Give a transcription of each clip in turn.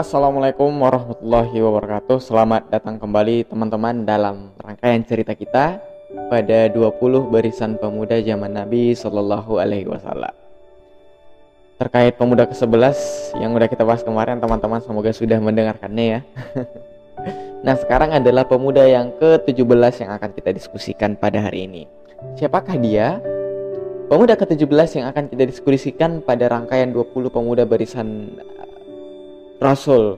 Assalamualaikum warahmatullahi wabarakatuh. Selamat datang kembali teman-teman dalam rangkaian cerita kita Pada 20 barisan pemuda zaman Nabi Sallallahu Alaihi Wasallam. Terkait pemuda ke-11 yang udah kita bahas kemarin teman-teman semoga sudah mendengarkannya ya. Nah sekarang adalah pemuda yang ke-17 yang akan kita diskusikan pada hari ini. Siapakah dia? Pemuda ke-17 yang akan kita diskusikan pada rangkaian 20 pemuda barisan Rasul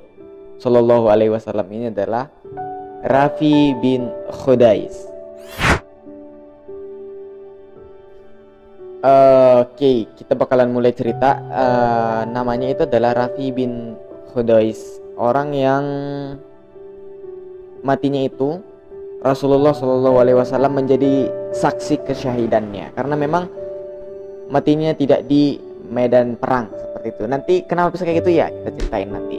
Shallallahu Alaihi Wasallam ini adalah Rafi bin Khudais. Oke, okay, kita bakalan mulai cerita. Uh, namanya itu adalah Rafi bin Khudais, orang yang matinya itu Rasulullah Shallallahu Alaihi Wasallam menjadi saksi kesyahidannya, karena memang matinya tidak di medan perang seperti itu. Nanti kenapa bisa kayak gitu ya? Kita ceritain nanti.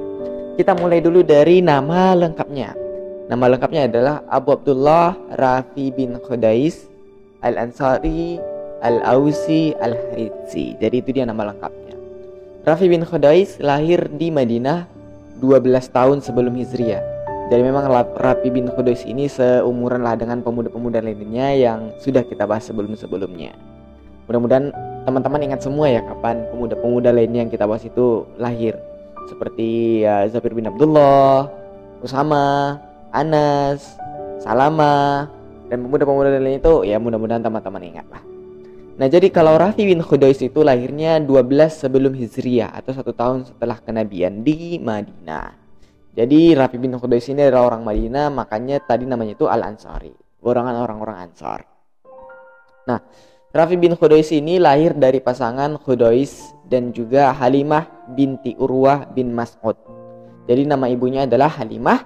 Kita mulai dulu dari nama lengkapnya. Nama lengkapnya adalah Abu Abdullah Rafi bin Khudais Al-Ansari Al-Ausi Al-Haritsi. Jadi itu dia nama lengkapnya. Rafi bin Khudais lahir di Madinah 12 tahun sebelum Hijriah. Jadi memang Rafi bin Khudais ini seumuran lah dengan pemuda-pemuda lainnya yang sudah kita bahas sebelum-sebelumnya. Mudah-mudahan teman-teman ingat semua ya kapan pemuda-pemuda lainnya yang kita bahas itu lahir seperti ya Zabir bin Abdullah, Usama, Anas, Salama dan pemuda-pemuda lain itu ya mudah-mudahan teman-teman ingat lah. Nah jadi kalau Rafi bin Khudais itu lahirnya 12 sebelum Hijriah atau satu tahun setelah kenabian di Madinah. Jadi Rafi bin Khudais ini adalah orang Madinah makanya tadi namanya itu Al Ansari, golongan orang-orang Ansar. Nah Rafi bin Khudais ini lahir dari pasangan Khudais dan juga Halimah binti Urwah bin Mas'ud. Jadi nama ibunya adalah Halimah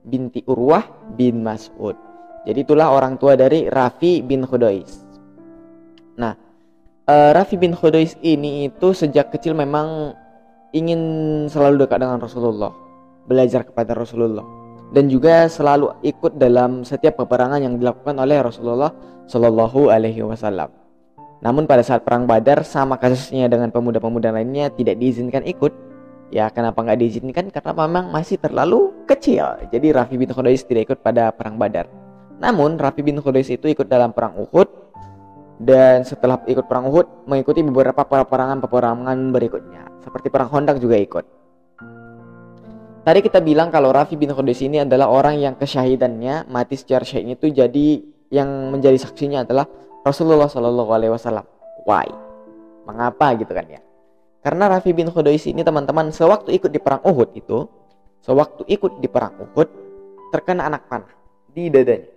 binti Urwah bin Mas'ud. Jadi itulah orang tua dari Rafi bin Khudais. Nah, uh, Rafi bin Khudais ini itu sejak kecil memang ingin selalu dekat dengan Rasulullah, belajar kepada Rasulullah dan juga selalu ikut dalam setiap peperangan yang dilakukan oleh Rasulullah Shallallahu Alaihi Wasallam. Namun pada saat perang Badar sama kasusnya dengan pemuda-pemuda lainnya tidak diizinkan ikut. Ya kenapa nggak diizinkan? Karena memang masih terlalu kecil. Jadi Rafi bin Khudais tidak ikut pada perang Badar. Namun Rafi bin Khudais itu ikut dalam perang Uhud dan setelah ikut perang Uhud mengikuti beberapa peperangan-peperangan berikutnya seperti perang Hondak juga ikut. Tadi kita bilang kalau Rafi bin Khudais ini adalah orang yang kesyahidannya mati secara syahid itu jadi yang menjadi saksinya adalah Rasulullah Shallallahu Alaihi Wasallam. Why? Mengapa gitu kan ya? Karena Rafi bin Khudais ini teman-teman sewaktu ikut di perang Uhud itu, sewaktu ikut di perang Uhud terkena anak panah di dadanya,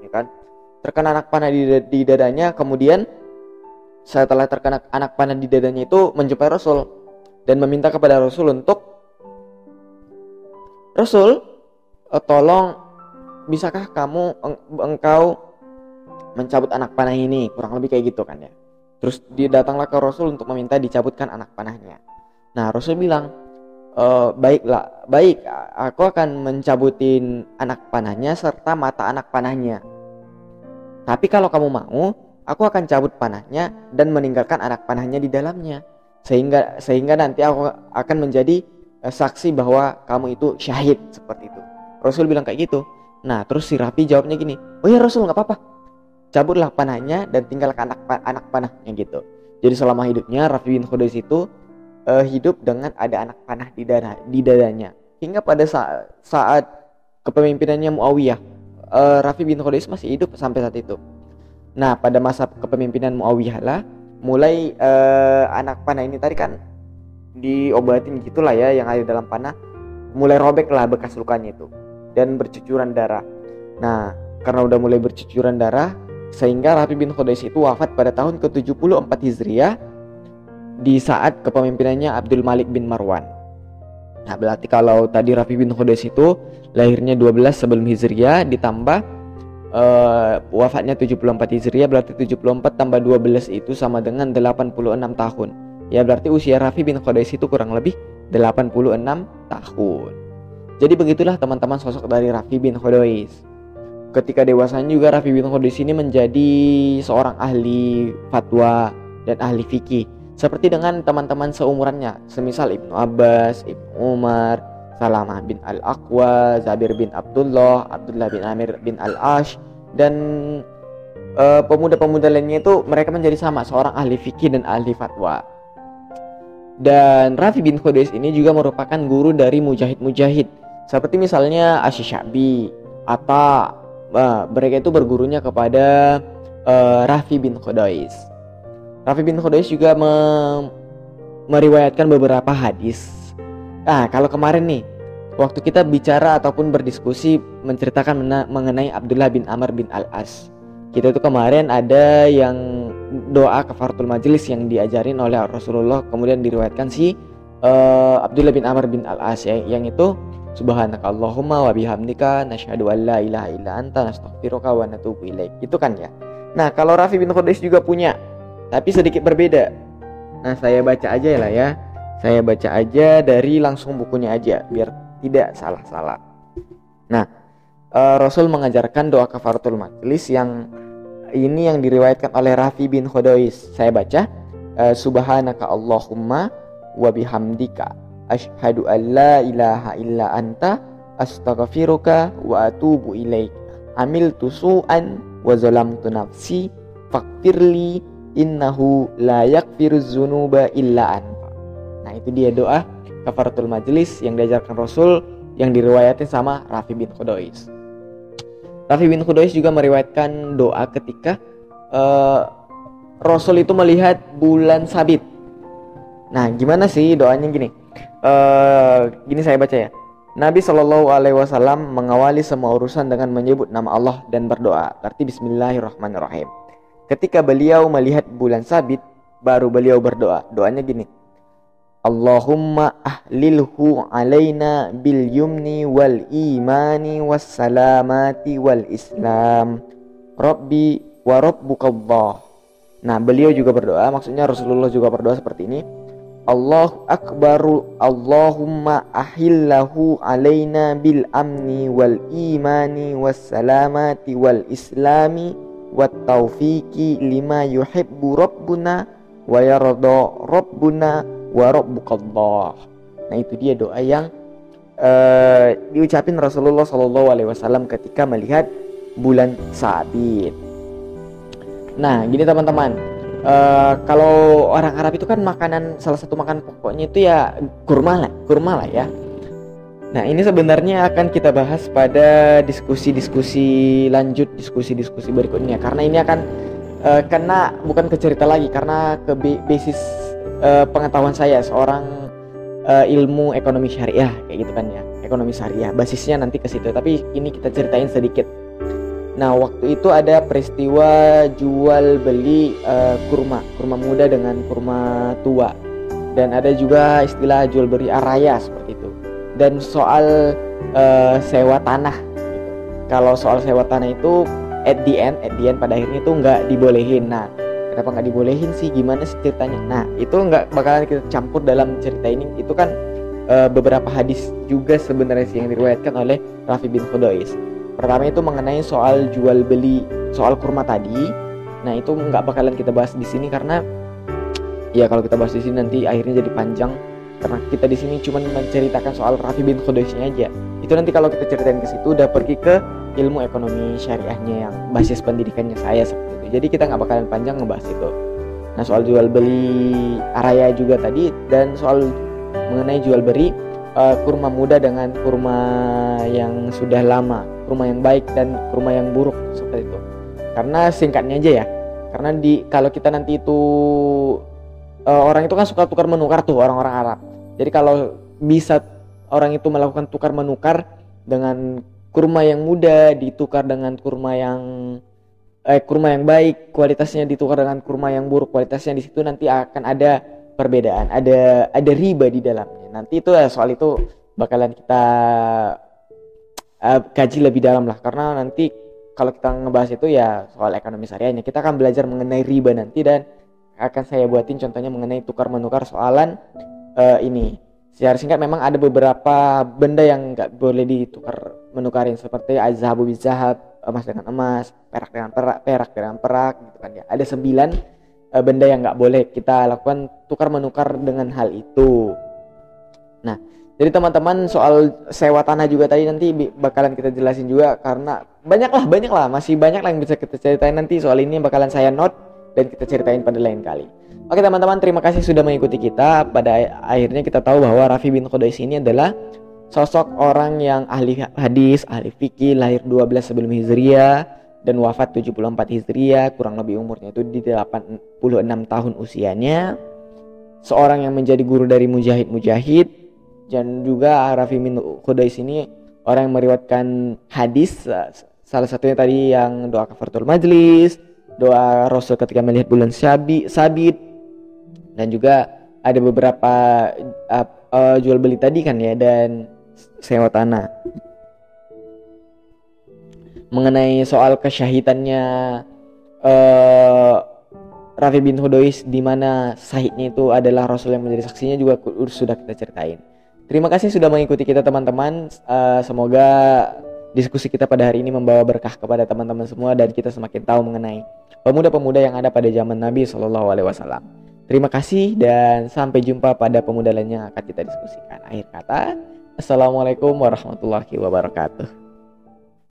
ya kan? Terkena anak panah di, di dadanya, kemudian setelah terkena anak panah di dadanya itu menjumpai Rasul dan meminta kepada Rasul untuk Rasul, eh, tolong bisakah kamu engkau mencabut anak panah ini? Kurang lebih kayak gitu kan ya. Terus dia datanglah ke Rasul untuk meminta dicabutkan anak panahnya. Nah Rasul bilang e, baiklah baik aku akan mencabutin anak panahnya serta mata anak panahnya. Tapi kalau kamu mau aku akan cabut panahnya dan meninggalkan anak panahnya di dalamnya. Sehingga sehingga nanti aku akan menjadi saksi bahwa kamu itu syahid seperti itu Rasul bilang kayak gitu nah terus si Rapi jawabnya gini oh ya Rasul nggak apa-apa cabutlah panahnya dan tinggalkan anak anak panahnya gitu. Jadi selama hidupnya Rafi bin Khudais itu uh, hidup dengan ada anak panah di dada di dadanya. Hingga pada saat, saat kepemimpinannya Muawiyah, uh, Rafi bin Khudais masih hidup sampai saat itu. Nah, pada masa kepemimpinan Muawiyah lah mulai uh, anak panah ini tadi kan diobatin gitulah ya yang ada dalam panah mulai robek lah bekas lukanya itu dan bercucuran darah. Nah, karena udah mulai bercucuran darah, sehingga Rafi bin Khudais itu wafat pada tahun ke-74 Hijriah di saat kepemimpinannya Abdul Malik bin Marwan. Nah, berarti kalau tadi Rafi bin Khudais itu lahirnya 12 sebelum Hijriah ditambah uh, wafatnya 74 Hijriah berarti 74 tambah 12 itu sama dengan 86 tahun. Ya berarti usia Rafi bin Khudais itu kurang lebih 86 tahun. Jadi begitulah teman-teman sosok dari Rafi bin Khudais. Ketika dewasanya juga Rafi bin Khudais ini menjadi seorang ahli fatwa dan ahli fikih seperti dengan teman-teman seumurannya semisal Ibnu Abbas, Ibnu Umar, Salamah bin Al-Aqwa, Zabir bin Abdullah, Abdullah bin Amir bin Al-Ash dan uh, pemuda-pemuda lainnya itu mereka menjadi sama seorang ahli fikih dan ahli fatwa. Dan Rafi bin Khudais ini juga merupakan guru dari mujahid-mujahid seperti misalnya Asy'abi, Ata, uh, mereka itu bergurunya kepada uh, Rafi bin Khudais. Rafi bin Khudais juga me meriwayatkan beberapa hadis. Nah, kalau kemarin nih, waktu kita bicara ataupun berdiskusi menceritakan mengenai Abdullah bin Amr bin Al-As. Kita itu kemarin ada yang doa kafaratul majelis yang diajarin oleh Rasulullah kemudian diriwayatkan si uh, Abdullah bin Amr bin Al-As ya, yang itu Subhanaka Allahumma wa bihamdika nasyhadu an la ilaha illa anta nastaghfiruka wa natubu ilaik. Itu kan ya. Nah, kalau Rafi bin Khudais juga punya tapi sedikit berbeda. Nah, saya baca aja lah ya. Saya baca aja dari langsung bukunya aja biar tidak salah-salah. Nah, uh, Rasul mengajarkan doa kafaratul majlis yang ini yang diriwayatkan oleh Rafi bin Khodois. Saya baca uh, Subhanaka Allahumma wa bihamdika asyhadu an la ilaha illa anta astaghfiruka wa atubu ilaik. Amil tusu'an wa zalamtu nafsi fakfirli innahu la yakfiruz zunuba illa anta. Nah, itu dia doa kafaratul majelis yang diajarkan Rasul yang diriwayatin sama Rafi bin Khudois. Rafi bin Khudois juga meriwayatkan doa ketika uh, Rasul itu melihat bulan sabit. Nah, gimana sih doanya gini? Uh, gini saya baca ya. Nabi Shallallahu Alaihi Wasallam mengawali semua urusan dengan menyebut nama Allah dan berdoa. Berarti Bismillahirrahmanirrahim. Ketika beliau melihat bulan sabit, baru beliau berdoa. Doanya gini. Allahumma ahlilhu alaina bil yumni wal imani was salamati wal islam. Rabbi wa rabbukallah. Nah, beliau juga berdoa, maksudnya Rasulullah juga berdoa seperti ini. Allahu akbaru Allahumma ahillahu alaina bil amni wal imani was salamati wal islami wat taufiqi lima yuhibbu rabbuna wa yarda rabbuna wa rabbukallah. Nah, itu dia doa yang uh, diucapin Rasulullah Shallallahu alaihi wasallam ketika melihat bulan sabit. Nah, gini teman-teman. Uh, kalau orang Arab itu kan makanan salah satu makanan pokoknya itu ya kurma lah, kurma lah ya. Nah, ini sebenarnya akan kita bahas pada diskusi-diskusi lanjut, diskusi-diskusi berikutnya karena ini akan uh, kena bukan ke cerita lagi karena ke basis uh, pengetahuan saya seorang uh, ilmu ekonomi syariah kayak gitu kan ya. Ekonomi syariah basisnya nanti ke situ, tapi ini kita ceritain sedikit. Nah, waktu itu ada peristiwa jual beli uh, kurma, kurma muda dengan kurma tua. Dan ada juga istilah jual beli araya seperti itu dan soal uh, sewa tanah gitu. kalau soal sewa tanah itu at the end at the end pada akhirnya itu nggak dibolehin nah kenapa nggak dibolehin sih? Gimana sih ceritanya? Nah itu nggak bakalan kita campur dalam cerita ini. Itu kan uh, beberapa hadis juga sebenarnya sih yang diriwayatkan oleh Rafi bin Khudois. Pertama itu mengenai soal jual beli soal kurma tadi. Nah itu nggak bakalan kita bahas di sini karena ya kalau kita bahas di sini nanti akhirnya jadi panjang karena kita di sini cuma menceritakan soal Rafi bin Khudaisnya aja. Itu nanti kalau kita ceritain ke situ udah pergi ke ilmu ekonomi syariahnya yang basis pendidikannya saya seperti itu. Jadi kita nggak bakalan panjang ngebahas itu. Nah soal jual beli araya juga tadi dan soal mengenai jual beli uh, kurma muda dengan kurma yang sudah lama kurma yang baik dan kurma yang buruk seperti itu. Karena singkatnya aja ya. Karena di kalau kita nanti itu uh, orang itu kan suka tukar menukar tuh orang-orang Arab. Jadi kalau bisa orang itu melakukan tukar menukar dengan kurma yang muda ditukar dengan kurma yang eh kurma yang baik kualitasnya ditukar dengan kurma yang buruk kualitasnya di situ nanti akan ada perbedaan ada ada riba di dalamnya nanti itu ya soal itu bakalan kita uh, kaji lebih dalam lah karena nanti kalau kita ngebahas itu ya soal ekonomi syariahnya kita akan belajar mengenai riba nanti dan akan saya buatin contohnya mengenai tukar menukar soalan uh, ini. Secara singkat memang ada beberapa benda yang nggak boleh ditukar menukarin seperti azhabu bizahab, emas dengan emas, perak dengan perak, perak dengan perak gitu kan ya. Ada sembilan uh, benda yang nggak boleh kita lakukan tukar menukar dengan hal itu. Nah, jadi teman-teman soal sewa tanah juga tadi nanti bakalan kita jelasin juga karena banyak lah banyak lah masih banyak lah yang bisa kita ceritain nanti soal ini bakalan saya note dan kita ceritain pada lain kali. Oke teman-teman, terima kasih sudah mengikuti kita. Pada akhirnya kita tahu bahwa Rafi bin Qudais ini adalah sosok orang yang ahli hadis, ahli fikih, lahir 12 sebelum Hijriah dan wafat 74 Hijriah, kurang lebih umurnya itu di 86 tahun usianya. Seorang yang menjadi guru dari mujahid-mujahid dan juga Rafi bin Qudais ini orang yang meriwayatkan hadis salah satunya tadi yang doa kafaratul majlis, doa Rasul ketika melihat bulan sabit, sabit dan juga ada beberapa uh, uh, jual beli tadi kan ya dan sewa tanah mengenai soal kesyahidannya uh, Rafi bin Hudois di mana sahidnya itu adalah Rasul yang menjadi saksinya juga sudah kita ceritain. Terima kasih sudah mengikuti kita teman-teman. Uh, semoga diskusi kita pada hari ini membawa berkah kepada teman-teman semua dan kita semakin tahu mengenai pemuda-pemuda yang ada pada zaman Nabi Shallallahu Alaihi Wasallam. Terima kasih dan sampai jumpa pada pemuda lain yang akan kita diskusikan. Akhir kata, Assalamualaikum warahmatullahi wabarakatuh.